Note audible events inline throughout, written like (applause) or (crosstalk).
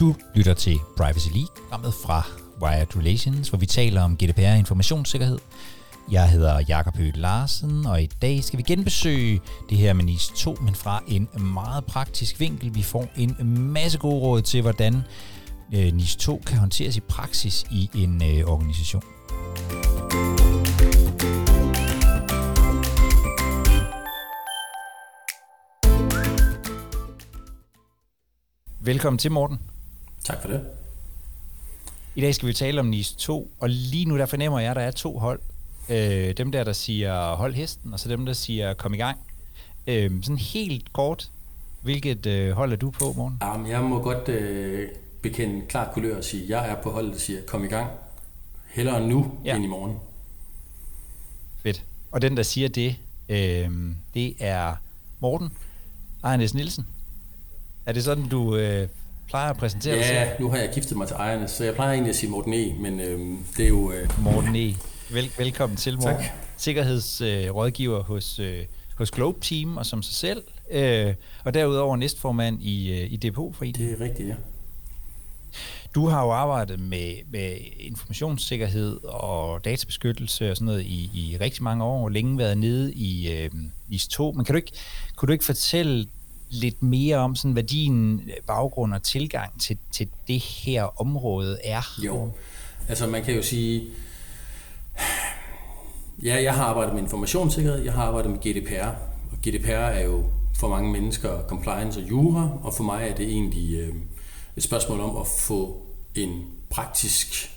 Du lytter til Privacy League, programmet fra Wired Relations, hvor vi taler om GDPR informationssikkerhed. Jeg hedder Jakob Høgh Larsen, og i dag skal vi genbesøge det her med NIS 2, men fra en meget praktisk vinkel. Vi får en masse gode råd til, hvordan øh, NIS 2 kan håndteres i praksis i en øh, organisation. Velkommen til, Morten. Tak for det. I dag skal vi tale om NIS 2, og lige nu der fornemmer jeg, at der er to hold. Øh, dem der, der siger hold hesten, og så dem, der siger kom i gang. Øh, sådan helt kort, hvilket øh, hold er du på, Morten? Jamen, jeg må godt øh, bekende klar kulør og sige, at jeg er på holdet, der siger kom i gang. Hellere nu ja. end i morgen. Fedt. Og den, der siger det, øh, det er Morten Ejnes Nielsen. Er det sådan, du øh, plejer at præsentere ja, dig Ja, nu har jeg giftet mig til ejerne, så jeg plejer egentlig at sige Morten E., men øh, det er jo... Øh... Morten E. Vel, velkommen til, Morten. Tak. Sikkerhedsrådgiver øh, hos, øh, hos Globe Team og som sig selv, øh, og derudover næstformand i, øh, i Depotforeningen. Det er rigtigt, ja. Du har jo arbejdet med, med informationssikkerhed og databeskyttelse og sådan noget i, i rigtig mange år, og længe været nede i øh, IS 2. Men kan du ikke, kunne du ikke fortælle lidt mere om, sådan, hvad din baggrund og tilgang til, til det her område er? Jo, altså man kan jo sige, ja, jeg har arbejdet med informationssikkerhed, jeg har arbejdet med GDPR, og GDPR er jo for mange mennesker compliance og jura, og for mig er det egentlig øh, et spørgsmål om at få en praktisk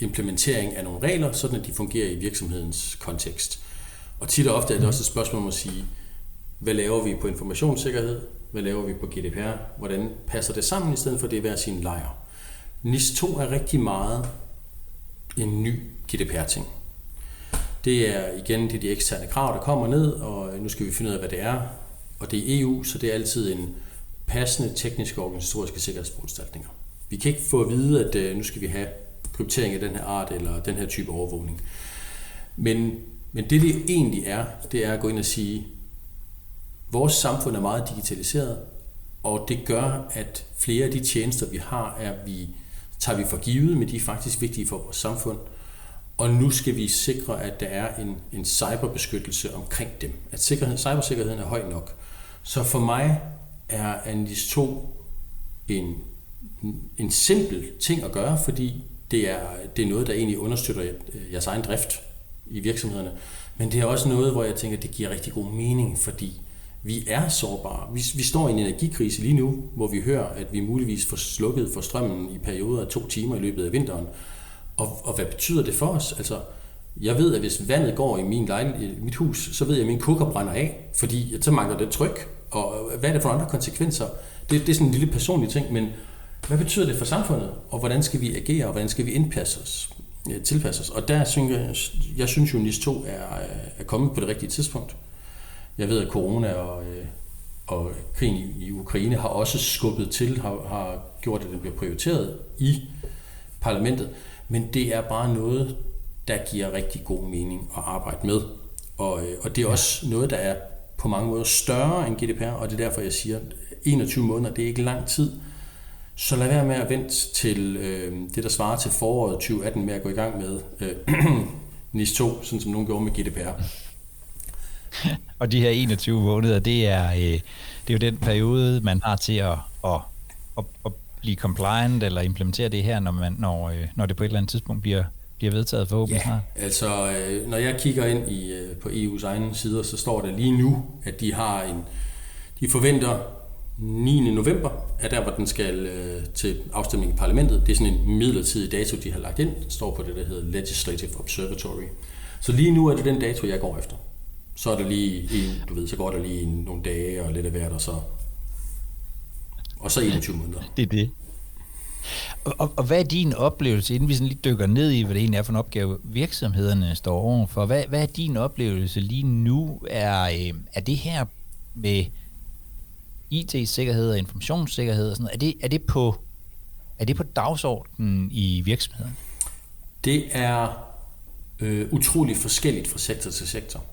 implementering af nogle regler, sådan at de fungerer i virksomhedens kontekst. Og tit og ofte er det også et spørgsmål om at sige, hvad laver vi på informationssikkerhed, hvad laver vi på GDPR, hvordan passer det sammen, i stedet for det at være sin lejr. NIS 2 er rigtig meget en ny GDPR-ting. Det er igen det er de eksterne krav, der kommer ned, og nu skal vi finde ud af, hvad det er. Og det er EU, så det er altid en passende tekniske og organisatoriske sikkerhedsforanstaltninger. Vi kan ikke få at vide, at øh, nu skal vi have kryptering af den her art, eller den her type overvågning. Men, men det, det egentlig er, det er at gå ind og sige, Vores samfund er meget digitaliseret, og det gør, at flere af de tjenester, vi har, er vi, tager vi for givet, men de er faktisk vigtige for vores samfund. Og nu skal vi sikre, at der er en, en cyberbeskyttelse omkring dem. At sikkerhed, cybersikkerheden er høj nok. Så for mig er Analyse 2 en, en simpel ting at gøre, fordi det er, det er noget, der egentlig understøtter øh, jeres egen drift i virksomhederne. Men det er også noget, hvor jeg tænker, at det giver rigtig god mening, fordi vi er sårbare. Vi, vi står i en energikrise lige nu, hvor vi hører, at vi muligvis får slukket for strømmen i perioder af to timer i løbet af vinteren. Og, og hvad betyder det for os? Altså, jeg ved, at hvis vandet går i min lejlighed, i mit hus, så ved jeg, at min kukker brænder af, fordi så mangler det tryk. Og hvad er det for andre konsekvenser? Det, det er sådan en lille personlig ting, men hvad betyder det for samfundet? Og hvordan skal vi agere, og hvordan skal vi indpasse os? tilpasse os. Og der synes jeg, jeg synes jo, at NIS 2 er, er kommet på det rigtige tidspunkt. Jeg ved, at corona og, øh, og krigen i, i Ukraine har også skubbet til, har, har gjort, at den bliver prioriteret i parlamentet. Men det er bare noget, der giver rigtig god mening at arbejde med. Og, øh, og det er også noget, der er på mange måder større end GDPR, og det er derfor, jeg siger, at 21 måneder, det er ikke lang tid. Så lad være med at vente til øh, det, der svarer til foråret 2018 med at gå i gang med øh, (clears throat) NIS 2, sådan som nogen gjorde med GDPR. (laughs) og de her 21 måneder, det er, øh, det er jo den periode, man har til at, at, at, at blive compliant eller implementere det her, når, man, når, øh, når det på et eller andet tidspunkt bliver, bliver vedtaget forhåbentlig ja, snart? altså øh, når jeg kigger ind i, øh, på EU's egne sider, så står der lige nu, at de har en, de forventer 9. november er der, hvor den skal øh, til afstemning i parlamentet. Det er sådan en midlertidig dato, de har lagt ind. Den står på det, der hedder Legislative Observatory. Så lige nu er det den dato, jeg går efter så er der lige EU, du ved, så går der lige nogle dage og lidt af hvert, og så, og så 21 måneder. Det er det. Og, og, og hvad er din oplevelse, inden vi sådan lige dykker ned i, hvad det egentlig er for en opgave, virksomhederne står overfor? Hvad, hvad er din oplevelse lige nu? Er, øh, er det her med IT-sikkerhed og informationssikkerhed og sådan noget, er det, er det på er det på dagsordenen i virksomheden? Det er øh, utrolig forskelligt fra sektor til sektor.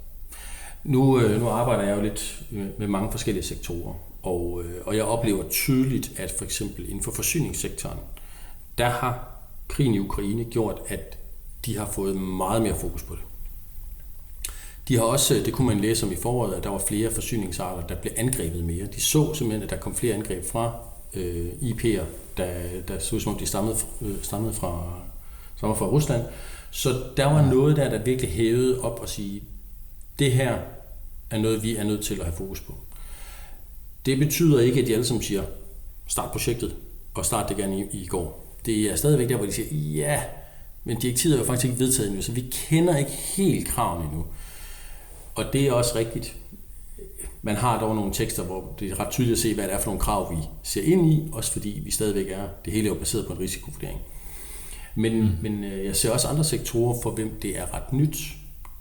Nu, øh, nu arbejder jeg jo lidt øh, med mange forskellige sektorer, Og, øh, og jeg oplever tydeligt, at for eksempel inden for forsyningssektoren, der har krigen i Ukraine gjort, at de har fået meget mere fokus på det. De har også, det kunne man læse om i foråret, at der var flere forsyningsarter, der blev angrebet mere. De så simpelthen, at der kom flere angreb fra øh, IP'er, der, der så ud som om de stammede, øh, stammede fra, stammede fra Rusland. Så der var noget der, der virkelig hævede op og sige, det her er noget, vi er nødt til at have fokus på. Det betyder ikke, at de alle sammen siger, start projektet, og start det gerne i, i går. Det er stadigvæk der, hvor de siger, ja, men direktivet er jo faktisk ikke vedtaget endnu, så vi kender ikke helt kravene endnu. Og det er også rigtigt. Man har dog nogle tekster, hvor det er ret tydeligt at se, hvad det er for nogle krav, vi ser ind i, også fordi vi stadigvæk er, det hele er jo baseret på en risikovurdering. Men, mm. men øh, jeg ser også andre sektorer, for hvem det er ret nyt,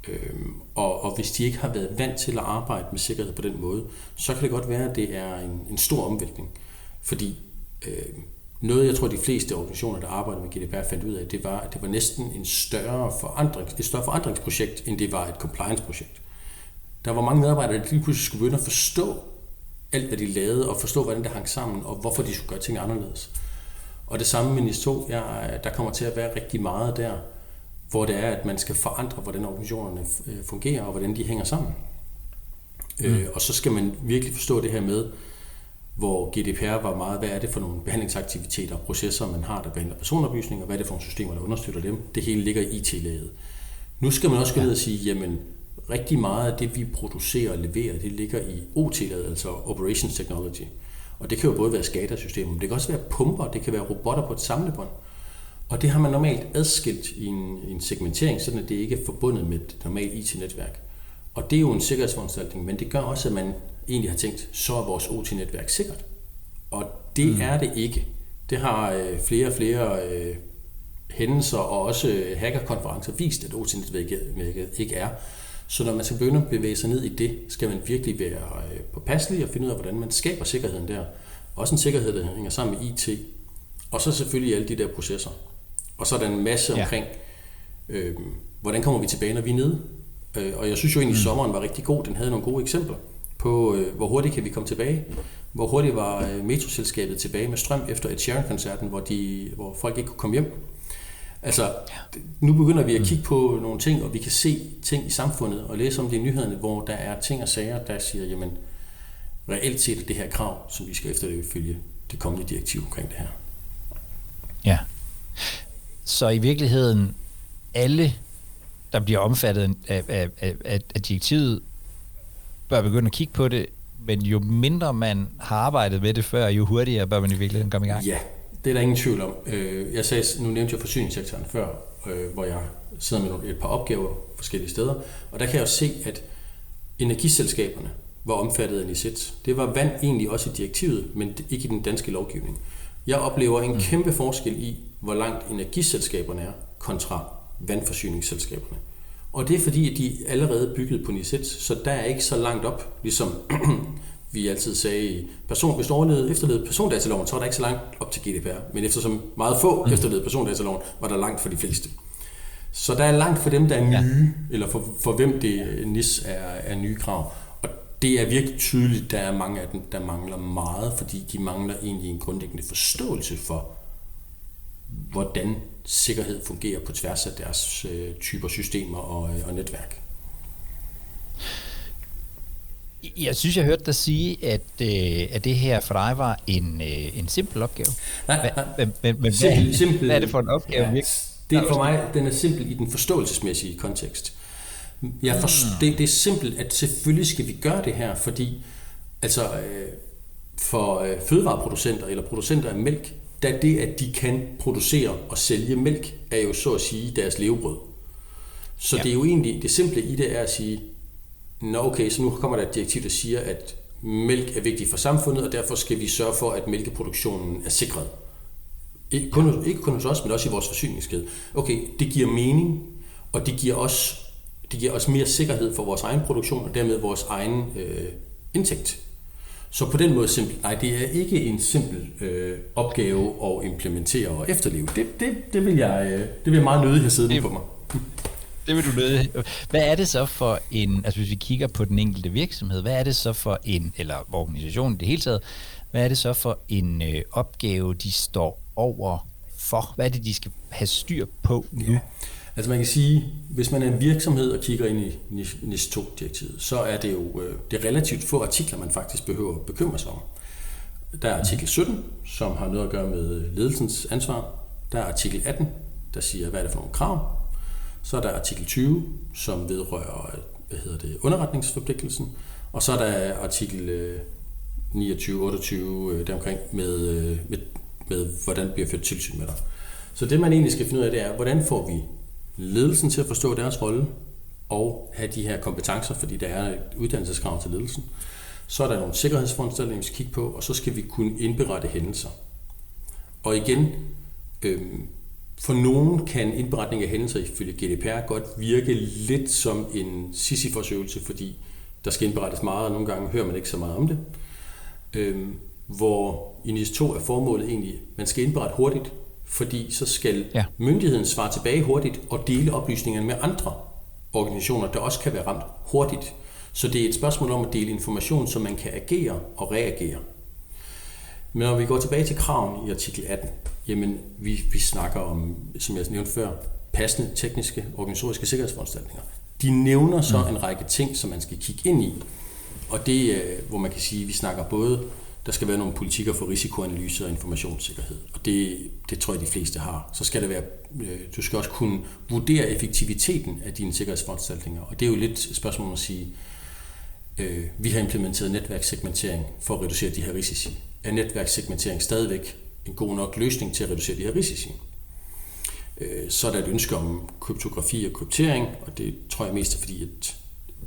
Øhm, og, og hvis de ikke har været vant til at arbejde med sikkerhed på den måde, så kan det godt være, at det er en, en stor omvæltning. Fordi øh, noget, jeg tror, de fleste organisationer, der arbejder med GDPR, fandt ud af, det var, at det var næsten en større forandring, et større forandringsprojekt, end det var et compliance-projekt. Der var mange medarbejdere, der lige pludselig skulle begynde at forstå alt, hvad de lavede, og forstå, hvordan det hang sammen, og hvorfor de skulle gøre ting anderledes. Og det samme med NIS 2, ja, der kommer til at være rigtig meget der, hvor det er, at man skal forandre, hvordan organisationerne øh, fungerer, og hvordan de hænger sammen. Mm. Øh, og så skal man virkelig forstå det her med, hvor GDPR var meget, hvad er det for nogle behandlingsaktiviteter og processer, man har, der behandler personoplysninger, hvad er det for nogle systemer, der understøtter dem. Det hele ligger i IT-laget. Nu skal man også gå ned og sige, jamen rigtig meget af det, vi producerer og leverer, det ligger i OT-laget, altså Operations Technology. Og det kan jo både være SCADA-systemer, men det kan også være pumper, det kan være robotter på et samlebånd. Og det har man normalt adskilt i en, en segmentering, sådan at det ikke er forbundet med et normalt IT-netværk. Og det er jo en sikkerhedsforanstaltning, men det gør også, at man egentlig har tænkt, så er vores OT-netværk sikkert. Og det mm. er det ikke. Det har øh, flere og flere øh, hændelser og også øh, hackerkonferencer vist, at OT-netværket ikke er. Så når man skal begynde at bevæge sig ned i det, skal man virkelig være øh, påpasselig og finde ud af, hvordan man skaber sikkerheden der. Også en sikkerhed, der hænger sammen med IT. Og så selvfølgelig alle de der processer. Og så er der en masse ja. omkring, øh, hvordan kommer vi tilbage, når vi er nede. Øh, og jeg synes jo egentlig, mm. sommeren var rigtig god. Den havde nogle gode eksempler på, øh, hvor hurtigt kan vi komme tilbage. Hvor hurtigt var øh, metroselskabet tilbage med strøm efter et Sharon-koncerten, hvor, de, hvor folk ikke kunne komme hjem. Altså, nu begynder vi at mm. kigge på nogle ting, og vi kan se ting i samfundet og læse om det i nyhederne, hvor der er ting og sager, der siger, jamen, reelt set det her krav, som vi skal efterleve følge det kommende direktiv omkring det her. Ja. Så i virkeligheden, alle, der bliver omfattet af, af, af, af direktivet, bør begynde at kigge på det, men jo mindre man har arbejdet med det før, jo hurtigere bør man i virkeligheden komme i gang. Ja, det er der ingen tvivl om. Øh, jeg sagde, nu nævnte jeg forsyningssektoren før, øh, hvor jeg sidder med et par opgaver forskellige steder, og der kan jeg jo se, at energiselskaberne var omfattet af NISET. Det var vand egentlig også i direktivet, men ikke i den danske lovgivning. Jeg oplever en mm. kæmpe forskel i, hvor langt energiselskaberne er kontra vandforsyningsselskaberne. Og det er fordi, at de allerede er bygget på NISET, så der er ikke så langt op, ligesom (clears throat) vi altid sagde, person, hvis du overlevede, efterlevede persondataloven, så var der ikke så langt op til GDPR. Men eftersom meget få mm. efterlevede persondataloven, var der langt for de fleste. Så der er langt for dem, der er nye, ja. eller for, for hvem det NIS er, er nye krav det er virkelig tydeligt, der er mange af dem, der mangler meget, fordi de mangler egentlig en grundlæggende forståelse for, hvordan sikkerhed fungerer på tværs af deres øh, typer systemer og, øh, og netværk. Jeg synes, jeg hørte dig sige, at, øh, at det her for dig var en, øh, en simpel opgave. Nej, nej. Men, men, men simpel, hvad, simpel, hvad er det for en opgave? Ja, det er for mig, den er simpel i den forståelsesmæssige kontekst. Jeg for, mm. det, det er simpelt, at selvfølgelig skal vi gøre det her, fordi altså, øh, for øh, fødevareproducenter eller producenter af mælk, da det, at de kan producere og sælge mælk, er jo så at sige deres levebrød. Så ja. det er jo egentlig, det simple i det er at sige, nå okay, så nu kommer der et direktiv, der siger, at mælk er vigtigt for samfundet, og derfor skal vi sørge for, at mælkeproduktionen er sikret. Ikke kun, ikke kun hos os, men også i vores forsyningskæde. Okay, det giver mening, og det giver også det giver os mere sikkerhed for vores egen produktion og dermed vores egen øh, indtægt. Så på den måde simpelt, nej, det er ikke en simpel øh, opgave at implementere og efterleve. Det, det, det, vil jeg, øh, det vil jeg meget nødig have siddende på mig. det vil du nøde. Hvad er det så for en, altså hvis vi kigger på den enkelte virksomhed, hvad er det så for en, eller organisation i det hele taget, hvad er det så for en øh, opgave, de står over for? Hvad er det, de skal have styr på nu? Ja. Altså man kan sige, hvis man er en virksomhed og kigger ind i NIS 2-direktivet, så er det jo øh, det er relativt få artikler, man faktisk behøver at bekymre sig om. Der er artikel 17, som har noget at gøre med øh, ledelsens ansvar. Der er artikel 18, der siger, hvad er det for nogle krav. Så er der artikel 20, som vedrører øh, hvad hedder det, underretningsforpligtelsen. Og så er der artikel 29, 28 deromkring med, med, med, hvordan bliver ført tilsyn med dig. Så det man egentlig skal finde ud af, det er, hvordan får vi ledelsen til at forstå deres rolle og have de her kompetencer, fordi der er et uddannelseskrav til ledelsen. Så er der nogle sikkerhedsforanstaltninger, vi skal kigge på, og så skal vi kunne indberette hændelser. Og igen, øhm, for nogen kan indberetning af hændelser ifølge GDPR godt virke lidt som en Sisyphos-øvelse, fordi der skal indberettes meget, og nogle gange hører man ikke så meget om det. Øhm, hvor i NIS 2 er formålet egentlig, at man skal indberette hurtigt, fordi så skal ja. myndigheden svare tilbage hurtigt og dele oplysningerne med andre organisationer, der også kan være ramt hurtigt. Så det er et spørgsmål om at dele information, så man kan agere og reagere. Men når vi går tilbage til kraven i artikel 18, jamen vi, vi snakker om, som jeg nævnte før, passende tekniske organisatoriske sikkerhedsforanstaltninger. De nævner så mm. en række ting, som man skal kigge ind i. Og det, hvor man kan sige, at vi snakker både der skal være nogle politikker for risikoanalyse og informationssikkerhed. Og det, det tror jeg, de fleste har. Så skal det være, øh, du skal også kunne vurdere effektiviteten af dine sikkerhedsforanstaltninger. Og det er jo lidt et spørgsmål om at sige, øh, vi har implementeret netværkssegmentering for at reducere de her risici. Er netværkssegmentering stadigvæk en god nok løsning til at reducere de her risici? Øh, så er der et ønske om kryptografi og kryptering, og det tror jeg mest er fordi, at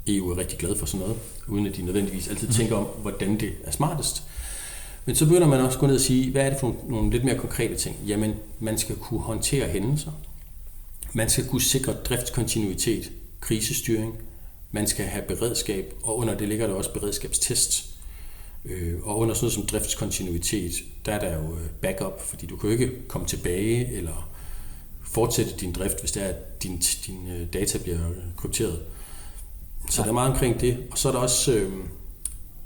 EU er rigtig glad for sådan noget, uden at de nødvendigvis altid tænker om, hvordan det er smartest. Men så begynder man også gå ned og sige, hvad er det for nogle lidt mere konkrete ting? Jamen, man skal kunne håndtere hændelser. Man skal kunne sikre driftskontinuitet, krisestyring. Man skal have beredskab, og under det ligger der også beredskabstest. Øh, og under sådan noget som driftskontinuitet, der er der jo øh, backup, fordi du kan jo ikke komme tilbage eller fortsætte din drift, hvis det er, at din, din øh, data bliver krypteret. Så ja. der er meget omkring det. Og så er der også... Øh,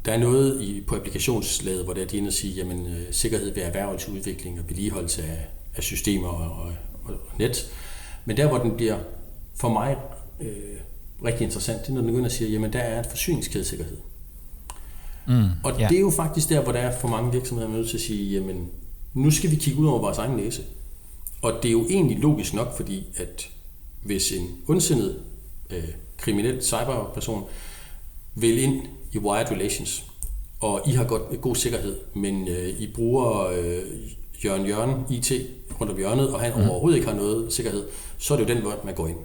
der er noget i, på applikationslaget, hvor det er de og sige, jamen øh, sikkerhed ved erhvervelsesudvikling og vedligeholdelse af, af systemer og, og, og net. Men der, hvor den bliver for mig øh, rigtig interessant, det er, når den begynder at sige, jamen der er et forsyningskædesikkerhed. Mm, og ja. det er jo faktisk der, hvor der er for mange virksomheder nødt til at sige, jamen nu skal vi kigge ud over vores egen næse. Og det er jo egentlig logisk nok, fordi at hvis en ondsindet øh, kriminel cyberperson vil ind i Wired Relations, og I har godt, god sikkerhed, men øh, I bruger øh, Jørgen Jørgen IT rundt om hjørnet, og han mm. overhovedet ikke har noget sikkerhed, så er det jo den vej, man går ind.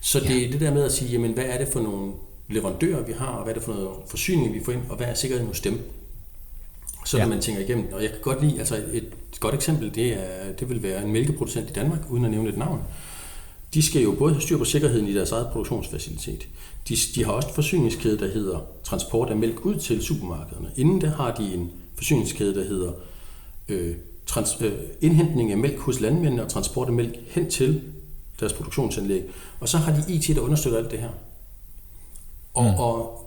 Så det er det der med at sige, jamen hvad er det for nogle leverandører, vi har, og hvad er det for noget forsyning, vi får ind, og hvad er sikkerheden hos dem? Så ja. man tænker igennem, og jeg kan godt lide, altså et godt eksempel, det, er, det vil være en mælkeproducent i Danmark, uden at nævne et navn. De skal jo både have styr på sikkerheden i deres eget produktionsfacilitet. De, de har også en forsyningskæde, der hedder transport af mælk ud til supermarkederne. Inden der har de en forsyningskæde, der hedder øh, trans, øh, indhentning af mælk hos landmændene og transport af mælk hen til deres produktionsanlæg. Og så har de IT, der understøtter alt det her. Og, mm. og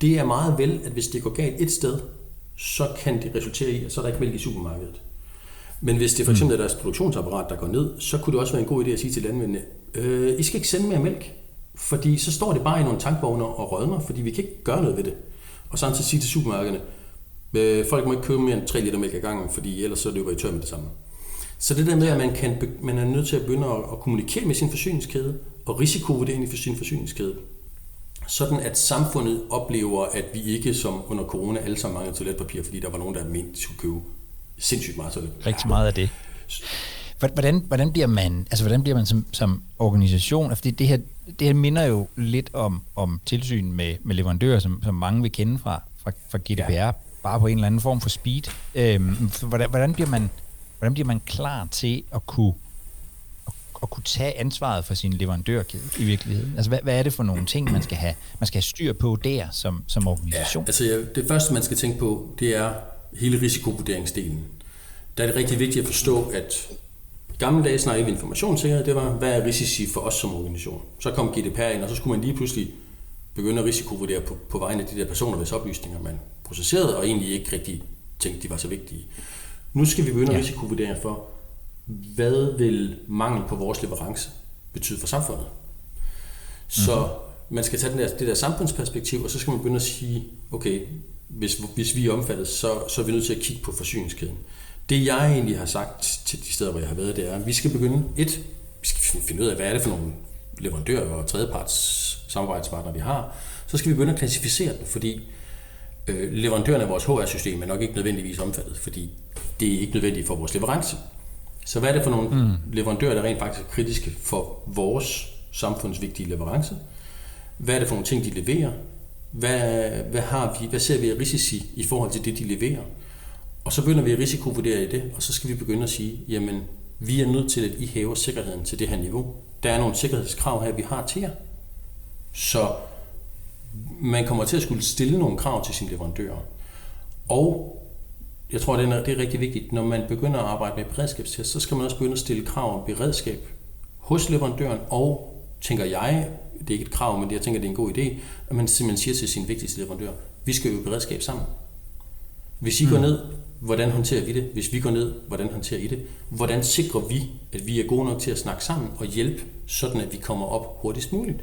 det er meget vel, at hvis det går galt et sted, så kan det resultere i, at så er der ikke mælk i supermarkedet. Men hvis det for eksempel mm. er deres produktionsapparat, der går ned, så kunne det også være en god idé at sige til landmændene, øh, I skal ikke sende mere mælk. Fordi så står det bare i nogle tankvogne og rødmer, fordi vi kan ikke gøre noget ved det. Og samtidig sige til supermarkederne, øh, folk må ikke købe mere end 3 liter mælk ad gangen, fordi ellers så løber I tør med det samme. Så det der med, at man, kan, man er nødt til at begynde at, at kommunikere med sin forsyningskæde, og risikovurdering i sin forsyningskæde, sådan at samfundet oplever, at vi ikke som under corona alle sammen mangler toiletpapir, fordi der var nogen, der mente, de skulle købe sindssygt meget toiletpapir. Rigtig meget af det. Hvordan, hvordan bliver man, altså hvordan bliver man som, som organisation? Fordi det her, det her minder jo lidt om, om tilsyn med, med leverandører, som, som mange vil kende fra, fra, fra GDPR, ja. bare på en eller anden form for speed. Øhm, hvordan, hvordan, bliver man, hvordan bliver man klar til at kunne at, kunne tage ansvaret for sin leverandørkæde i virkeligheden? Altså, hvad, hvad er det for nogle ting, man skal have, man skal have styr på der som, som organisation? Ja, altså, ja, det første, man skal tænke på, det er hele risikovurderingsdelen. Der er det rigtig vigtigt at forstå, at gamle dage snakkede vi informationssikkerhed, det var, hvad er risici for os som organisation? Så kom GDPR ind, og så skulle man lige pludselig begynde at risikovurdere på, på vegne af de der personer, hvis oplysninger man processerede, og egentlig ikke rigtig tænkte, de var så vigtige. Nu skal vi begynde ja. at risikovurdere for, hvad vil mangel på vores leverance betyde for samfundet? Så mm-hmm. man skal tage den der, det der samfundsperspektiv, og så skal man begynde at sige, okay, hvis, hvis vi er omfattet, så, så er vi nødt til at kigge på forsyningskæden. Det jeg egentlig har sagt til de steder, hvor jeg har været, det er, at vi skal begynde, et, vi skal finde ud af, hvad er det for nogle leverandører og tredjeparts samarbejdspartnere, vi har. Så skal vi begynde at klassificere den, fordi øh, leverandørerne af vores HR-system er nok ikke nødvendigvis omfattet, fordi det er ikke nødvendigt for vores leverance. Så hvad er det for nogle mm. leverandører, der rent faktisk er kritiske for vores samfundsvigtige leverance? Hvad er det for nogle ting, de leverer? Hvad, hvad, har vi, hvad ser vi af risici i forhold til det, de leverer? Og så begynder vi at risikovurdere i det, og så skal vi begynde at sige, jamen, vi er nødt til, at I hæver sikkerheden til det her niveau. Der er nogle sikkerhedskrav her, vi har til jer. Så man kommer til at skulle stille nogle krav til sine leverandører. Og jeg tror, det er, det er rigtig vigtigt, når man begynder at arbejde med beredskabstest, så skal man også begynde at stille krav om beredskab hos leverandøren, og tænker jeg, det er ikke et krav, men det, jeg tænker, det er en god idé, at man simpelthen siger til sin vigtigste leverandør, vi skal øve beredskab sammen. Hvis I mm. går ned, hvordan håndterer vi det? Hvis vi går ned, hvordan håndterer I det? Hvordan sikrer vi, at vi er gode nok til at snakke sammen og hjælpe, sådan at vi kommer op hurtigst muligt?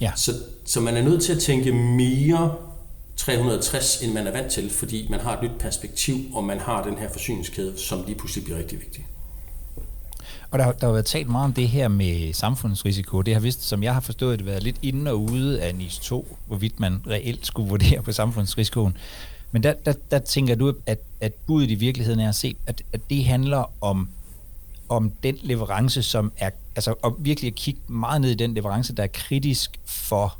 Ja. Så, så man er nødt til at tænke mere 360, end man er vant til, fordi man har et nyt perspektiv, og man har den her forsyningskæde, som lige pludselig bliver rigtig vigtig. Og der, der har været talt meget om det her med samfundsrisiko. Det har vist, som jeg har forstået det, været lidt inde og ude af NIS 2, hvorvidt man reelt skulle vurdere på samfundsrisikoen. Men der, der, der tænker du, at, at budet i virkeligheden er at se, at, at det handler om, om den leverance, som er, altså og virkelig at kigge meget ned i den leverance, der er kritisk for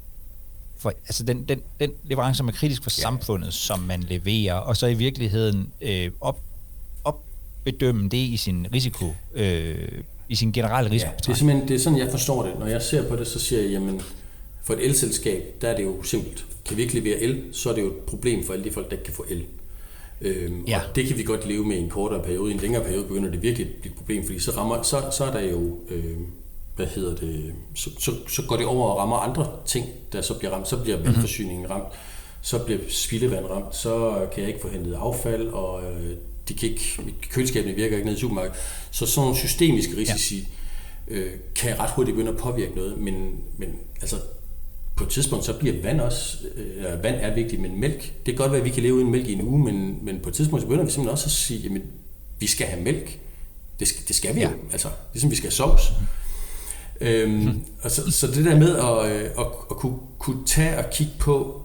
for, altså den, den, den leverance, som er kritisk for ja. samfundet, som man leverer, og så i virkeligheden øh, op, opbedømme det i sin risiko, øh, i sin generelle risiko. Ja, det er simpelthen det er sådan, jeg forstår det. Når jeg ser på det, så siger jeg, jamen, for et elselskab, der er det jo simpelt. Kan vi ikke levere el, så er det jo et problem for alle de folk, der ikke kan få el. Øhm, ja. Og det kan vi godt leve med i en kortere periode. I en længere periode begynder det virkelig at blive et problem, fordi så, rammer, så, så er der jo øh, hvad hedder det, så, så, så går det over og rammer andre ting, der så bliver ramt. Så bliver mhm. vandforsyningen ramt, så bliver spildevand ramt, så kan jeg ikke få hentet affald, og øh, de kan ikke, køleskabene virker ikke ned i supermarkedet. Så sådan nogle systemiske risici ja. øh, kan ret hurtigt begynde at påvirke noget, men, men altså, på et tidspunkt så bliver vand også, øh, vand er vigtigt, men mælk, det kan godt være, at vi kan leve uden mælk i en uge, men, men på et tidspunkt så begynder vi simpelthen også at sige, jamen, vi skal have mælk. Det skal, det skal vi ja. jo, altså, ligesom vi skal have sovs. Øhm, mm. og så, så det der med at, øh, at, at kunne, kunne tage og kigge på,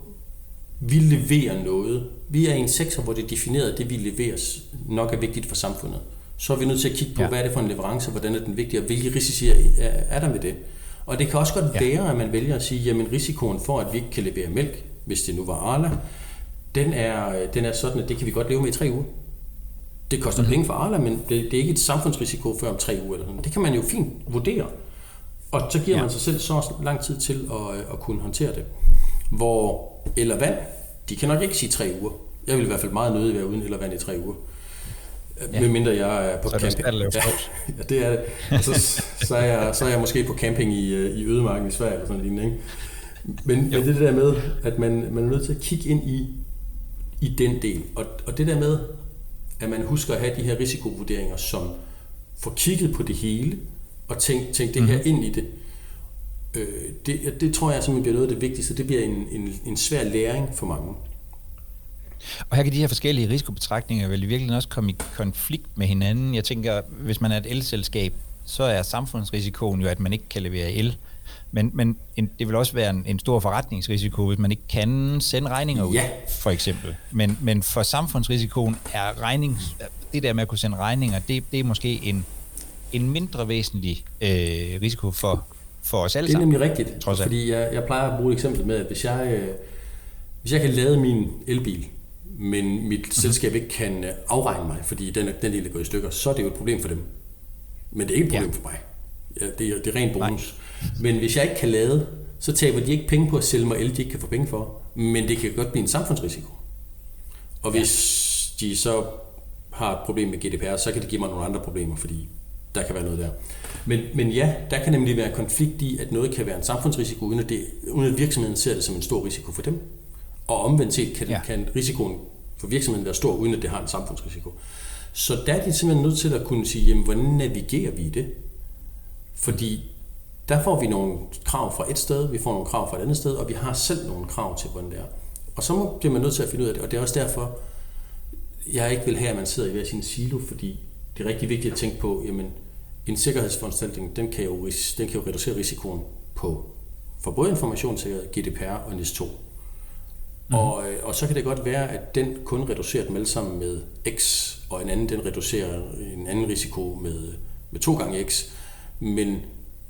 vi leverer noget. Vi er i en sektor, hvor det er defineret, det vi leverer nok er vigtigt for samfundet. Så er vi nødt til at kigge på, ja. hvad er det for en leverance, hvordan er den vigtig, og hvilke risici er, er der med det. Og det kan også godt ja. være, at man vælger at sige, jamen risikoen for, at vi ikke kan levere mælk, hvis det nu var Arla, den er, den er sådan, at det kan vi godt leve med i tre uger. Det koster mm. penge for Arla, men det, det er ikke et samfundsrisiko før om tre uger. Eller sådan. Det kan man jo fint vurdere. Og så giver ja. man sig selv så lang tid til at, at kunne håndtere det. Hvor eller vand, de kan nok ikke sige tre uger. Jeg vil i hvert fald meget nødig være uden eller vand i tre uger. Ja. Medmindre jeg er på så camping. Er ja, det er det. Og så, så, er jeg, så er jeg måske på camping i, øh, i Ødemarken i Sverige eller sådan Ikke? Men, men det der med, at man, man er nødt til at kigge ind i, i den del. Og, og det der med, at man husker at have de her risikovurderinger, som får kigget på det hele, og tænkt, tænkt det her mm-hmm. ind i det. Øh, det, det tror jeg simpelthen bliver noget af det vigtigste. Det bliver en, en, en svær læring for mange. Og her kan de her forskellige risikobetragtninger vel i virkeligheden også komme i konflikt med hinanden. Jeg tænker, hvis man er et elselskab, så er samfundsrisikoen jo, at man ikke kan levere el. Men, men en, det vil også være en, en stor forretningsrisiko, hvis man ikke kan sende regninger ud, ja. for eksempel. Men, men for samfundsrisikoen er regning, det der med at kunne sende regninger, det, det er måske en, en mindre væsentlig øh, risiko for, for os alle sammen. Det er nemlig rigtigt, trods fordi jeg, jeg plejer at bruge et eksempel med, at hvis jeg, øh, hvis jeg kan lade min elbil, men mit mm-hmm. selskab ikke kan øh, afregne mig, fordi den, den del er gået i stykker, så er det jo et problem for dem. Men det er ikke et problem ja. for mig. Ja, det, er, det er rent bonus. Nej. Men hvis jeg ikke kan lade, så taber de ikke penge på at sælge mig el, de ikke kan få penge for. Men det kan godt blive en samfundsrisiko. Og hvis ja. de så har et problem med GDPR, så kan det give mig nogle andre problemer, fordi der kan være noget der. Men, men ja, der kan nemlig være konflikt i, at noget kan være en samfundsrisiko, uden at, det, uden at virksomheden ser det som en stor risiko for dem. Og omvendt set kan, ja. kan risikoen for virksomheden være stor, uden at det har en samfundsrisiko. Så der er de simpelthen nødt til at kunne sige, jamen, hvordan navigerer vi i det? Fordi der får vi nogle krav fra et sted, vi får nogle krav fra et andet sted, og vi har selv nogle krav til, hvordan det er. Og så bliver man nødt til at finde ud af det, og det er også derfor, jeg ikke vil have, at man sidder i hver sin silo, fordi det er rigtig vigtigt at tænke på, jamen, en sikkerhedsforanstaltning, den kan jo, den kan jo reducere risikoen på for både informationssikkerhed, GDPR og NIS2. Mm. Og, øh, og så kan det godt være, at den kun reducerer dem alle sammen med X, og en anden den reducerer en anden risiko med, med to gange X. Men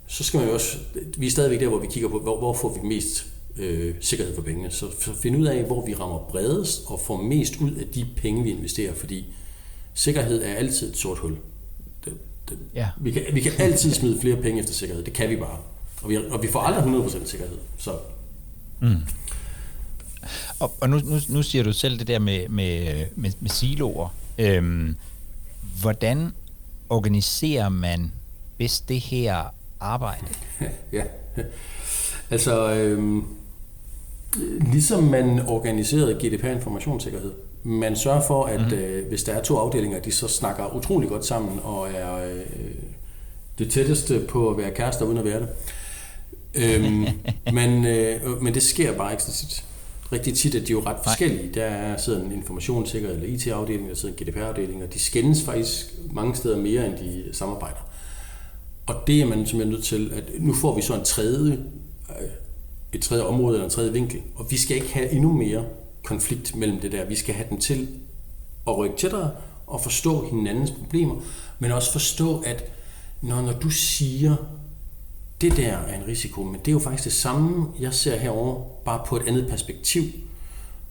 så skal man jo også, vi er stadigvæk der, hvor vi kigger på, hvor, hvor får vi mest øh, sikkerhed for pengene. Så, så finde ud af, hvor vi rammer bredest og får mest ud af de penge, vi investerer, fordi sikkerhed er altid et sort hul. Det, det, ja. vi, kan, vi kan altid (laughs) smide flere penge efter sikkerhed. Det kan vi bare. Og vi, og vi får aldrig 100% sikkerhed. Så. Mm. Og, og nu, nu, nu siger du selv det der med, med, med, med siloer. Øhm, hvordan organiserer man bedst det her arbejde? (laughs) ja, altså øhm, ligesom man organiserede GDPR informationssikkerhed, man sørger for, at mm. øh, hvis der er to afdelinger, de så snakker utrolig godt sammen og er øh, det tætteste på at være kærester uden at være det. Øhm, (laughs) men, øh, men det sker bare ikke så tit rigtig tit, at de er jo ret forskellige. Der er sidder en informationssikkerhed eller IT-afdeling, der sidder en GDPR-afdeling, og de skændes faktisk mange steder mere, end de samarbejder. Og det er man simpelthen nødt til, at nu får vi så en tredje, øh, et tredje område eller en tredje vinkel, og vi skal ikke have endnu mere konflikt mellem det der. Vi skal have dem til at rykke tættere og forstå hinandens problemer, men også forstå, at når, når du siger, det der er en risiko, men det er jo faktisk det samme, jeg ser herover bare på et andet perspektiv.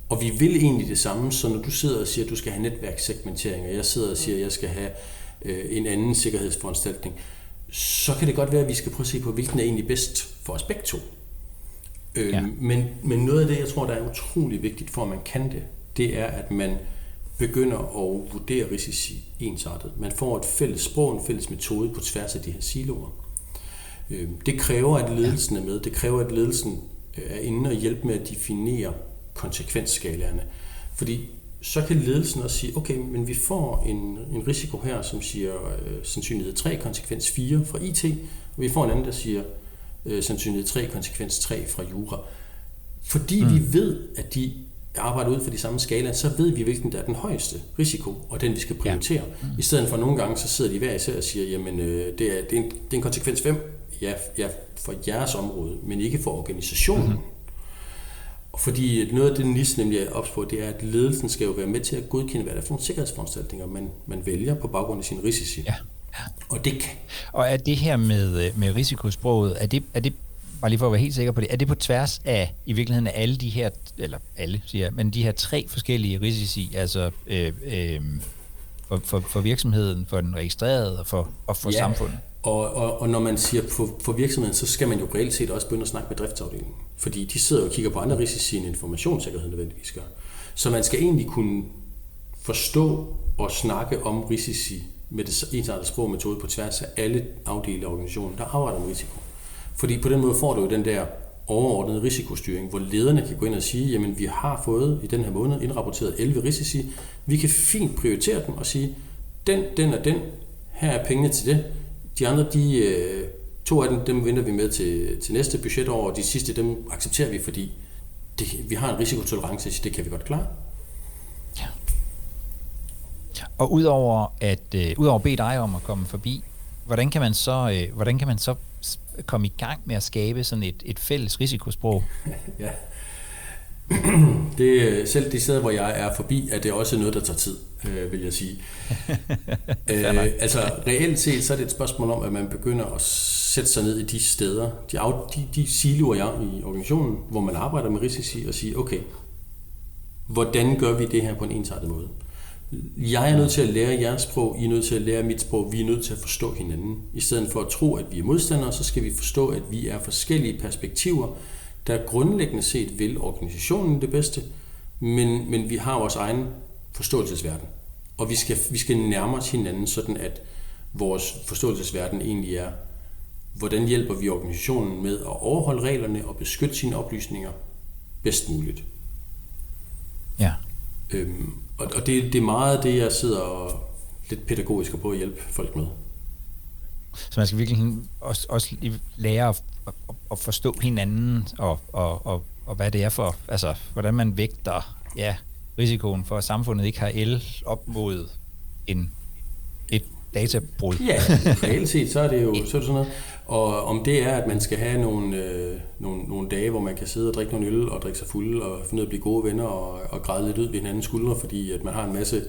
Og vi vil egentlig det samme, så når du sidder og siger, at du skal have netværkssegmentering, og jeg sidder og siger, at jeg skal have øh, en anden sikkerhedsforanstaltning, så kan det godt være, at vi skal prøve at se på, hvilken er egentlig bedst for os begge to. Øh, ja. men, men noget af det, jeg tror, der er utrolig vigtigt for, at man kan det, det er, at man begynder at vurdere risici ensartet. Man får et fælles sprog, en fælles metode på tværs af de her siloer. Øh, det kræver, at ledelsen er med. Det kræver, at ledelsen øh, er inde og hjælpe med at definere konsekvensskalaerne. Fordi så kan ledelsen også sige, okay, men vi får en, en risiko her, som siger øh, sandsynlighed 3, konsekvens 4 fra IT, og vi får en anden, der siger øh, sandsynlighed 3, konsekvens 3 fra jura. Fordi mm. vi ved, at de arbejder ud for de samme skala, så ved vi, hvilken der er den højeste risiko, og den vi skal prioritere. Ja. Mm. I stedet for nogle gange, så sidder de hver især og siger, jamen øh, det, er, det, er en, det er en konsekvens 5, ja, ja, for jeres område, men ikke for organisationen. Mm-hmm. Fordi noget af det NIS nemlig er ops på, det er, at ledelsen skal jo være med til at godkende, hvad der er for nogle sikkerhedsforanstaltninger, man, man vælger på baggrund af sin risici. Ja. Og det kan. Og er det her med, øh, med risikosproget, er det, er det bare lige for at være helt sikker på det, er det på tværs af i virkeligheden af alle de her, eller alle siger jeg, men de her tre forskellige risici, altså øh, øh, for, for, for virksomheden, for den registrerede og for, og for ja. samfundet? Og, og, og når man siger på, for virksomheden, så skal man jo reelt set også begynde at snakke med driftsafdelingen. Fordi de sidder og kigger på andre risici end informationssikkerhed nødvendigvis gør. Så man skal egentlig kunne forstå og snakke om risici med det ensartede sprog metode på tværs af alle afdelinger af organisationen, der arbejder med risiko. Fordi på den måde får du jo den der overordnede risikostyring, hvor lederne kan gå ind og sige, jamen vi har fået i den her måned indrapporteret 11 risici, vi kan fint prioritere dem og sige, den, den og den, her er pengene til det, de andre, de, øh, to af dem, dem venter vi med til, til næste budgetår, og de sidste, dem accepterer vi, fordi det, vi har en risikotolerance, så det kan vi godt klare. Ja. Og udover at øh, udover at bede dig om at komme forbi, hvordan kan man så øh, hvordan kan man så komme i gang med at skabe sådan et, et fælles risikosprog? (laughs) ja. (clears throat) Det, selv de steder, hvor jeg er forbi, er det også noget, der tager tid, øh, vil jeg sige. (laughs) øh, altså reelt set, så er det et spørgsmål om, at man begynder at sætte sig ned i de steder, de, de, de siloer, jeg i organisationen, hvor man arbejder med risici, og sige, okay, hvordan gør vi det her på en ensartet måde? Jeg er nødt til at lære jeres sprog, I er nødt til at lære mit sprog, vi er nødt til at forstå hinanden. I stedet for at tro, at vi er modstandere, så skal vi forstå, at vi er forskellige perspektiver, der grundlæggende set vil organisationen det bedste, men, men vi har vores egen forståelsesverden. Og vi skal, vi skal nærme os hinanden sådan, at vores forståelsesverden egentlig er. Hvordan hjælper vi organisationen med at overholde reglerne og beskytte sine oplysninger bedst muligt? Ja. Øhm, og og det, det er meget det, jeg sidder og lidt pædagogisk på at hjælpe folk med. Så man skal virkelig også, også lære at, at, at forstå hinanden og, og, og, og hvad det er for, altså hvordan man vægter ja, risikoen for, at samfundet ikke har el op mod en, et databrud. Ja, (laughs) reelt set, så er det jo så er det sådan noget. Og om det er, at man skal have nogle, øh, nogle, nogle dage, hvor man kan sidde og drikke nogle øl og drikke sig fuld og finde ud af at blive gode venner og, og græde lidt ud ved hinandens skuldre, fordi at man har en masse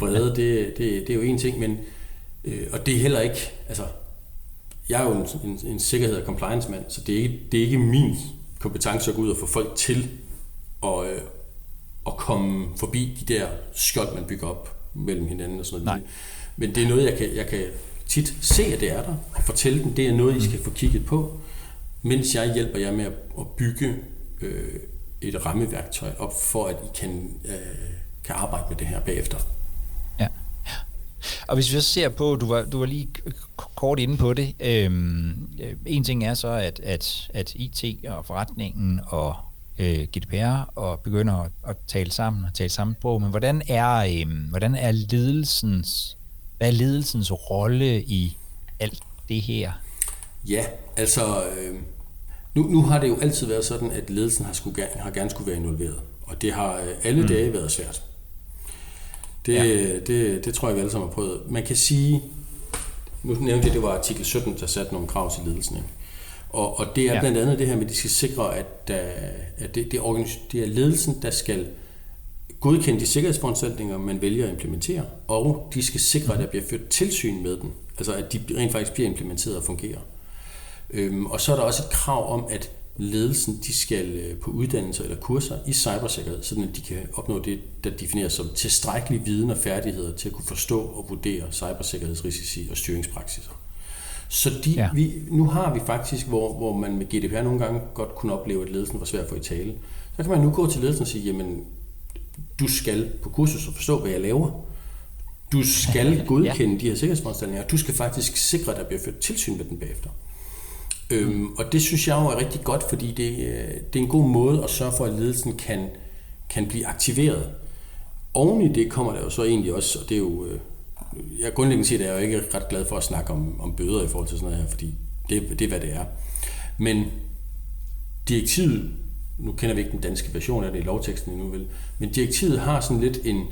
vrede, det, det, det er jo en ting, men øh, og det er heller ikke, altså jeg er jo en, en, en sikkerhed- og compliance-mand, så det er, ikke, det er ikke min kompetence at gå ud og få folk til at, øh, at komme forbi de der skjold, man bygger op mellem hinanden og sådan noget. Nej. Men det er noget, jeg kan, jeg kan tit se, at det er der, og fortælle dem, det er noget, I skal få kigget på, mens jeg hjælper jer med at bygge øh, et rammeværktøj op, for at I kan, øh, kan arbejde med det her bagefter. Og hvis vi så ser på, du var, du var lige kort inde på det, øhm, en ting er så, at, at, at IT og forretningen og øh, GDPR og begynder at, at tale sammen og tale sammen på, men hvordan er, øhm, hvordan er ledelsens, hvad er ledelsens rolle i alt det her? Ja, altså øh, nu, nu har det jo altid været sådan, at ledelsen har, skulle, har gerne skulle være involveret, og det har øh, alle mm. dage været svært. Det, ja. det, det tror jeg, vi alle sammen har prøvet. Man kan sige, nu nævnte jeg, det var artikel 17, der satte nogle krav til ledelsen. Ikke? Og, og det er ja. blandt andet det her med, at de skal sikre, at, der, at det, det, er, det er ledelsen, der skal godkende de sikkerhedsforanstaltninger, man vælger at implementere, og de skal sikre, at der bliver ført tilsyn med dem, altså at de rent faktisk bliver implementeret og fungerer. Øhm, og så er der også et krav om, at ledelsen de skal øh, på uddannelser eller kurser i cybersikkerhed, så de kan opnå det, der defineres som tilstrækkelig viden og færdigheder til at kunne forstå og vurdere cybersikkerhedsrisici og styringspraksiser. Så de, ja. vi, nu har vi faktisk, hvor, hvor man med GDPR nogle gange godt kunne opleve, at ledelsen var svær at få i tale, så kan man nu gå til ledelsen og sige, jamen, du skal på kursus og forstå, hvad jeg laver. Du skal (laughs) godkende ja. de her sikkerhedsforanstaltninger. Du skal faktisk sikre, at der bliver ført tilsyn med den bagefter. Øhm, og det synes jeg jo er rigtig godt, fordi det, øh, det er en god måde at sørge for, at ledelsen kan, kan blive aktiveret. Oven i det kommer der jo så egentlig også, og det er jo, øh, jeg grundlæggende set er jeg jo ikke ret glad for at snakke om, om bøder i forhold til sådan noget her, fordi det, det er, hvad det er. Men direktivet, nu kender vi ikke den danske version af det i lovteksten endnu, vel, men direktivet har sådan lidt en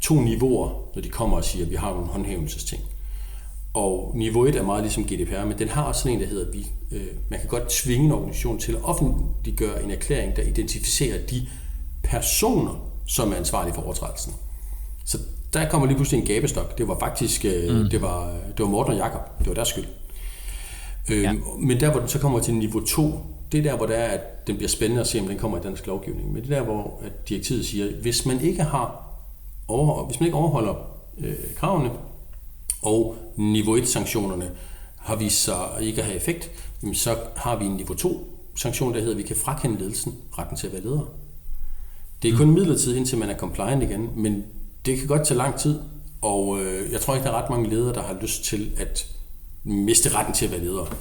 to niveauer, når de kommer og siger, at vi har nogle håndhævelsesting. Og niveau 1 er meget ligesom GDPR, men den har også sådan en, der hedder, vi, øh, man kan godt tvinge en organisation til at offentliggøre en erklæring, der identificerer de personer, som er ansvarlige for overtrædelsen. Så der kommer lige pludselig en gabestok. Det var faktisk øh, mm. det var, det var Morten og Jakob. Det var deres skyld. Øh, ja. Men der, hvor den så kommer til niveau 2, det er der, hvor det er, at den bliver spændende at se, om den kommer i dansk lovgivning. Men det er der, hvor at direktivet siger, hvis man ikke har over, hvis man ikke overholder øh, kravene, og niveau 1-sanktionerne har vist sig ikke at have effekt, så har vi en niveau 2-sanktion, der hedder, at vi kan frakende ledelsen retten til at være leder. Det er kun midlertidigt, indtil man er compliant igen, men det kan godt tage lang tid, og øh, jeg tror ikke, der er ret mange ledere, der har lyst til at miste retten til at være leder.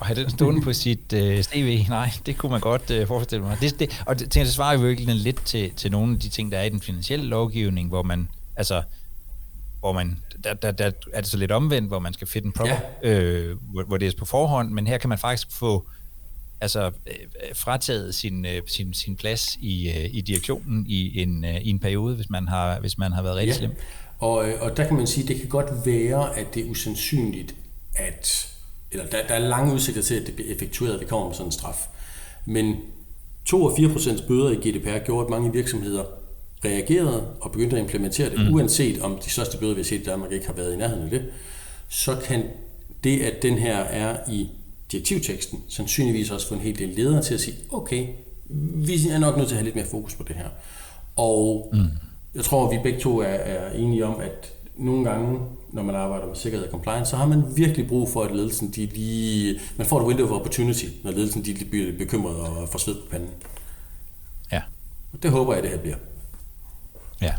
Og have den stående på sit øh, CV, nej, det kunne man godt øh, forestille mig. Det, det, og det, det svarer jo virkelig lidt til, til nogle af de ting, der er i den finansielle lovgivning, hvor man, altså, hvor man, der, der, der er det så lidt omvendt, hvor man skal finde en proper, ja. øh, hvor, hvor det er på forhånd, men her kan man faktisk få altså øh, frataget sin, øh, sin, sin plads i, øh, i direktionen i en, i en periode, hvis man har, hvis man har været rigtig ja. slem. Og, og der kan man sige, at det kan godt være, at det er usandsynligt, at eller der, der er lange udsigter til, at det bliver effektueret, at vi kommer med sådan en straf. Men 2 og 4 procents bøder i GDPR gjorde, at mange virksomheder reagerede og begyndte at implementere det, mm. uanset om de største bøder, vi har set i Danmark, ikke har været i nærheden af det, så kan det, at den her er i direktivteksten, sandsynligvis også få en hel del ledere til at sige, okay, vi er nok nødt til at have lidt mere fokus på det her. Og mm. jeg tror, at vi begge to er, er enige om, at nogle gange, når man arbejder med sikkerhed og compliance, så har man virkelig brug for, at ledelsen de lige... Man får et window of opportunity, når ledelsen de bliver bekymret og får sved på panden. Ja. Det håber jeg, det her bliver. Ja.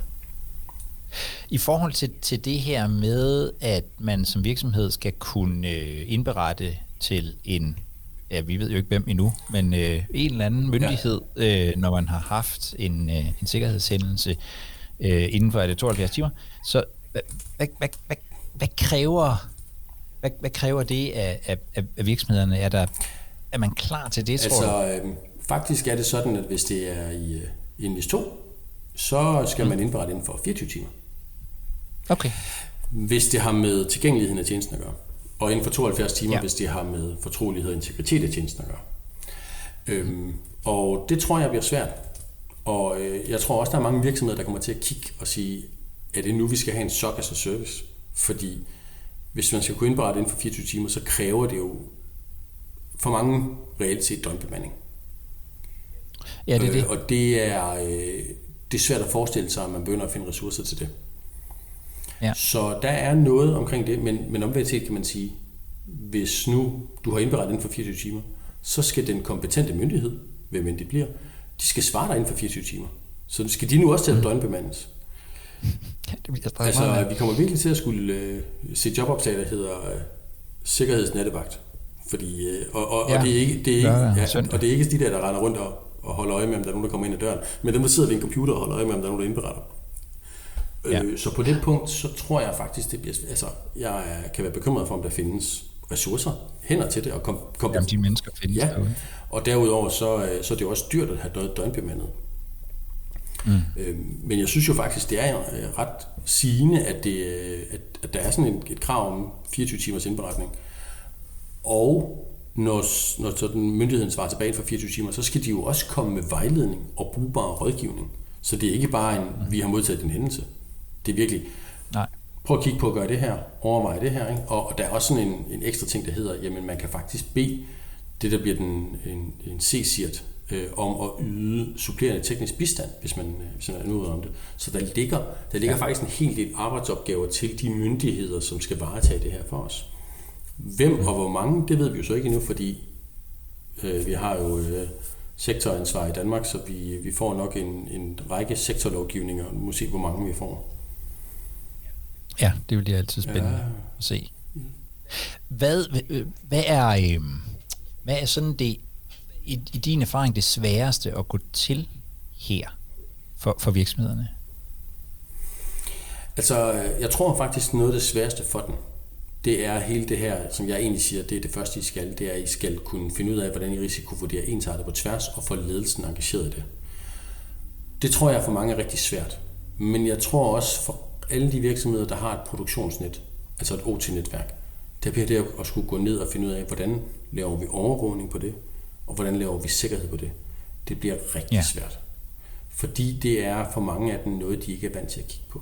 I forhold til, til det her med, at man som virksomhed skal kunne øh, indberette til en, ja, vi ved jo ikke hvem endnu, men øh, en eller anden myndighed, ja. øh, når man har haft en, øh, en sikkerhedshændelse øh, inden for det 72 timer. Så hvad, hvad, hvad, hvad, hvad kræver hvad, hvad kræver det af, af, af virksomhederne? Er, der, er man klar til det, tror altså, du? Øh, faktisk er det sådan, at hvis det er i, øh, i en 2, så skal man indberette inden for 24 timer. Okay. Hvis det har med tilgængeligheden af tjenesten at gøre. Og inden for 72 timer, ja. hvis det har med fortrolighed og integritet af tjenesten at gøre. Øhm, og det tror jeg bliver svært. Og øh, jeg tror også, der er mange virksomheder, der kommer til at kigge og sige, er det nu, vi skal have en SOC as a service? Fordi hvis man skal kunne indberette inden for 24 timer, så kræver det jo for mange reelt set døgnbemanding. Ja, det er det. Øh, og det er, øh, det er svært at forestille sig, at man begynder at finde ressourcer til det. Ja. Så der er noget omkring det, men, men omvendt set kan man sige, hvis nu du har indberettet inden for 24 timer, så skal den kompetente myndighed, hvem end det bliver, de skal svare dig inden for 24 timer. Så skal de nu også til at mm. døgnbemandes. (laughs) Ja, det bliver altså, meget vi kommer virkelig til at skulle uh, se jobopslag, der hedder uh, sikkerhedsnattevagt. Fordi, uh, og, og, ja. og, det er ikke, det er ikke, ja, og det er ikke de der, der render rundt og, og holder øje med, om der er nogen, der kommer ind ad døren, men dem, der sidder ved en computer og holder øje med, om der er nogen, der indberetter. Ja. Øh, så på det punkt, så tror jeg faktisk, det bliver... Altså, jeg kan være bekymret for, om der findes ressourcer, hænder til det. Og kom, kom, Jamen, de mennesker findes ja. derude. Og derudover, så, øh, så er det jo også dyrt at have døgnbemandet. Mm. Øh, men jeg synes jo faktisk, det er øh, ret sigende, at, det, at, at der er sådan et, et krav om 24 timers indberetning. Og når, når sådan myndigheden svarer tilbage for 24 timer, så skal de jo også komme med vejledning og brugbar rådgivning. Så det er ikke bare en, vi har modtaget en hændelse. Det er virkelig, Nej. prøv at kigge på at gøre det her, overveje det her. Ikke? Og, og der er også sådan en, en ekstra ting, der hedder, jamen man kan faktisk bede det, der bliver den, en, en C-CIRT, øh, om at yde supplerende teknisk bistand, hvis man, øh, hvis man er nu om det. Så der ligger, der ligger ja. faktisk en hel del arbejdsopgaver til de myndigheder, som skal varetage det her for os. Hvem og hvor mange, det ved vi jo så ikke endnu, fordi øh, vi har jo øh, sektoransvar i Danmark, så vi, vi får nok en, en række sektorlovgivninger, og nu må se, hvor mange vi får. Ja, det vil det altid spændende ja. at se. Hvad, hvad, er, øh, hvad er sådan det, i, i din erfaring, det sværeste at gå til her for, for virksomhederne? Altså, jeg tror faktisk noget af det sværeste for dem, det er hele det her, som jeg egentlig siger, det er det første, I skal, det er, at I skal kunne finde ud af, hvordan I risikovurderer ensartet på tværs, og få ledelsen engageret i det. Det tror jeg for mange er rigtig svært. Men jeg tror også for alle de virksomheder, der har et produktionsnet, altså et OT-netværk, der bliver det at skulle gå ned og finde ud af, hvordan laver vi overvågning på det, og hvordan laver vi sikkerhed på det. Det bliver rigtig ja. svært. Fordi det er for mange af dem noget, de ikke er vant til at kigge på.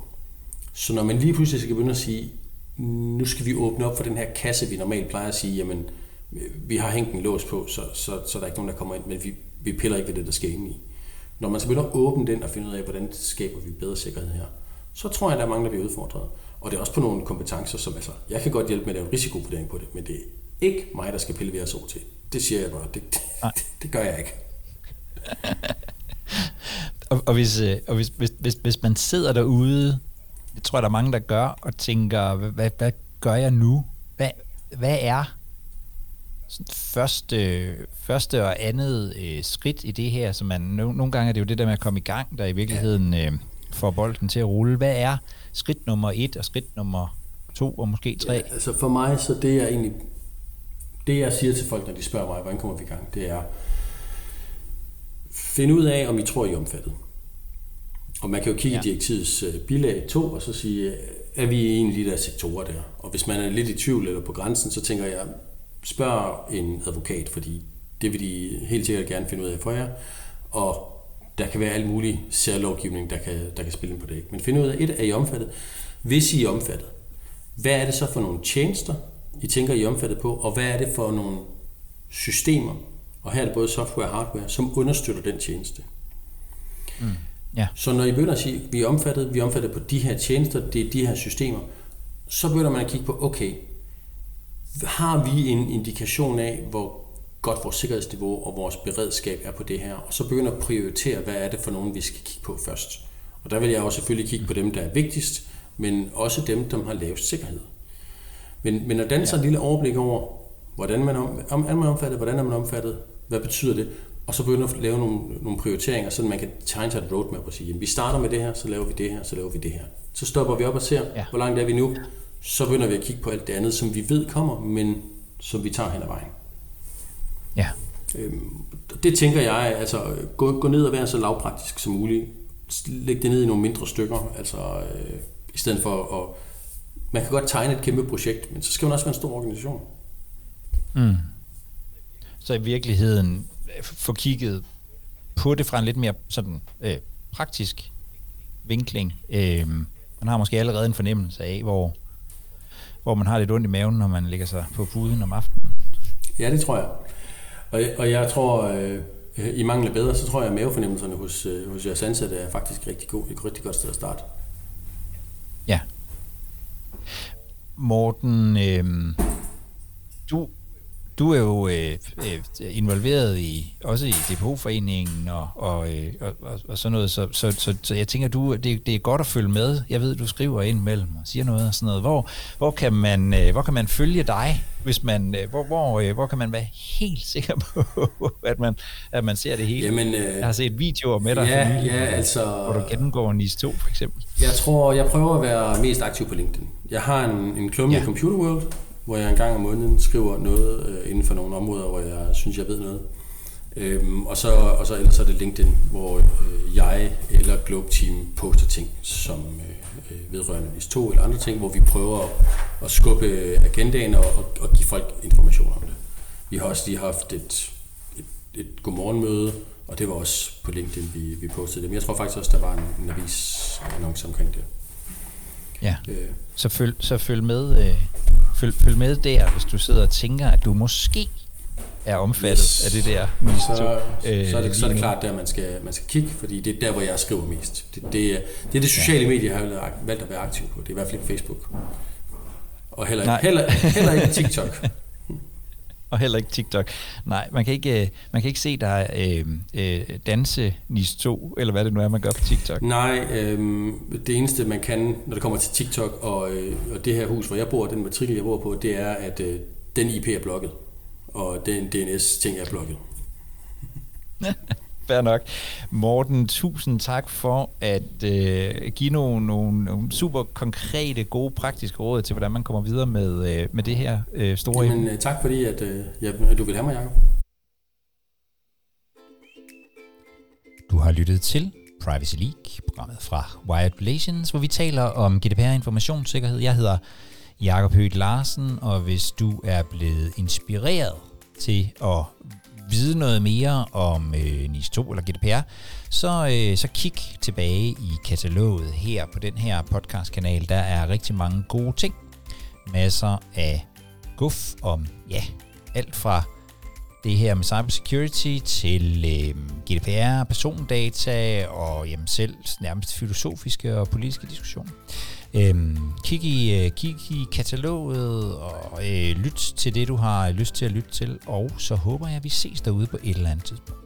Så når man lige pludselig skal begynde at sige, nu skal vi åbne op for den her kasse, vi normalt plejer at sige, jamen, vi har hængt en lås på, så, så, så der er ikke nogen, der kommer ind, men vi, vi piller ikke ved det, der skal ind i. Når man så begynder at åbne den og finde ud af, hvordan skaber vi bedre sikkerhed her, så tror jeg, at der er mange, der bliver udfordret. Og det er også på nogle kompetencer, som altså, jeg kan godt hjælpe med at lave en risikovurdering på det, men det er ikke mig, der skal pille ved os til. Det siger jeg bare, det, det, det, det gør jeg ikke. (laughs) og, og, hvis, øh, og hvis, hvis, hvis, hvis man sidder derude det tror jeg, der er mange, der gør, og tænker, hvad, hvad, gør jeg nu? Hvad, hvad er første, første og andet øh, skridt i det her? Så man, no, nogle gange er det jo det der med at komme i gang, der i virkeligheden øh, får bolden til at rulle. Hvad er skridt nummer et og skridt nummer to og måske tre? Ja, altså for mig, så det er egentlig, det jeg siger til folk, når de spørger mig, hvordan kommer vi i gang, det er, finde ud af, om I tror, I er omfattet. Og man kan jo kigge ja. i direktivets uh, bilag 2 og så sige, er vi i en lille sektorer der? Og hvis man er lidt i tvivl eller på grænsen, så tænker jeg, spørg en advokat, fordi det vil de helt sikkert gerne finde ud af for jer. Og der kan være alt mulig særlovgivning, der kan, der kan spille ind på det. Men find ud af, et, er I omfattet? Hvis I er omfattet, hvad er det så for nogle tjenester, I tænker, I er omfattet på? Og hvad er det for nogle systemer, og her er det både software og hardware, som understøtter den tjeneste? Mm. Ja. Så når I begynder at sige, at vi er omfattet, vi er omfattet på de her tjenester, det er de her systemer, så begynder man at kigge på, okay, har vi en indikation af, hvor godt vores sikkerhedsniveau og vores beredskab er på det her, og så begynder at prioritere, hvad er det for nogen, vi skal kigge på først. Og der vil jeg også selvfølgelig kigge på dem, der er vigtigst, men også dem, der har lavest sikkerhed. Men, men at danne sig ja. et lille overblik over, hvordan man, om, om, er man omfattet, hvordan er man omfattet, hvad betyder det, og så begynde at lave nogle, nogle prioriteringer, så man kan tegne sig et roadmap og sige, jamen, vi starter med det her, så laver vi det her, så laver vi det her. Så stopper vi op og ser, ja. hvor langt er vi nu, så begynder vi at kigge på alt det andet, som vi ved kommer, men som vi tager hen ad vejen. Ja. Øhm, det tænker jeg, altså gå, gå ned og være så lavpraktisk som muligt. Læg det ned i nogle mindre stykker, altså øh, i stedet for at... Man kan godt tegne et kæmpe projekt, men så skal man også være en stor organisation. Mm. Så i virkeligheden få kigget på det fra en lidt mere sådan øh, praktisk vinkling. Øh, man har måske allerede en fornemmelse af, hvor, hvor man har lidt ondt i maven, når man ligger sig på puden om aftenen. Ja, det tror jeg. Og, og jeg tror, øh, i mangel af bedre, så tror jeg, at mavefornemmelserne hos, øh, hos jeres ansatte er faktisk rigtig god, et rigtig godt sted at starte. Ja. Morten, øh, du du er jo øh, øh, involveret i også i DPO-foreningen og, og, øh, og, og, og sådan noget, så, så, så, så jeg tænker, du det, det er godt at følge med. Jeg ved, du skriver ind mellem og siger noget og sådan noget. Hvor, hvor, kan, man, øh, hvor kan man følge dig, hvis man, øh, hvor, hvor, øh, hvor kan man være helt sikker på, (laughs) at man, at man ser det hele? Jamen, øh, jeg har set videoer med dig, ja, nylig, ja, altså, hvor du gennemgår NIS 2 for eksempel. Jeg tror, jeg prøver at være mest aktiv på LinkedIn. Jeg har en, en klumme ja. i Computer World, hvor jeg en gang om måneden skriver noget øh, inden for nogle områder, hvor jeg synes, jeg ved noget. Øhm, og, så, og så ellers er det LinkedIn, hvor øh, jeg eller Globe Team poster ting, som øh, øh vedrørende NIS 2 eller andre ting, hvor vi prøver at, at skubbe agendaen og, og, og give folk information om det. Vi har også lige haft et, et, et godmorgenmøde, og det var også på LinkedIn, vi, vi postede det. Men jeg tror faktisk også, der var en, en avis-annonce omkring det. Ja, øh. så, følg, så følg med øh, følg, følg med der, hvis du sidder og tænker, at du måske er omfattet yes. af det der så, så, øh, så, er det, så er det klart der, man skal, man skal kigge, fordi det er der, hvor jeg skriver mest. Det, det, er, det er det sociale ja. medie, jeg har valgt at være aktiv på. Det er i hvert fald ikke Facebook. Og heller, heller, heller ikke (laughs) TikTok. Og heller ikke TikTok. Nej, man kan ikke, øh, man kan ikke se dig øh, øh, danse NIS 2, eller hvad det nu er, man gør på TikTok. Nej, øh, det eneste man kan, når det kommer til TikTok og, øh, og det her hus, hvor jeg bor, den matrikel, jeg bor på, det er, at øh, den IP er blokket, og den DNS-ting er blokket. (laughs) fair nok. Morten, tusind tak for at øh, give nogle, nogle, nogle super konkrete, gode, praktiske råd til, hvordan man kommer videre med, øh, med det her øh, store Jamen, emne. tak fordi, at, øh, ja, du vil have mig, Jacob. Du har lyttet til Privacy League, programmet fra Wired Relations, hvor vi taler om GDPR informationssikkerhed. Jeg hedder Jakob Høgh Larsen, og hvis du er blevet inspireret til at vide noget mere om øh, NIS 2 eller GDPR, så, øh, så kig tilbage i kataloget her på den her podcastkanal. Der er rigtig mange gode ting. Masser af guf om, ja, alt fra det her med cybersecurity til øh, GDPR, persondata og jamen, selv nærmest filosofiske og politiske diskussioner. Øhm, kig, i, øh, kig i kataloget og øh, lyt til det, du har lyst til at lytte til, og så håber jeg, at vi ses derude på et eller andet tidspunkt.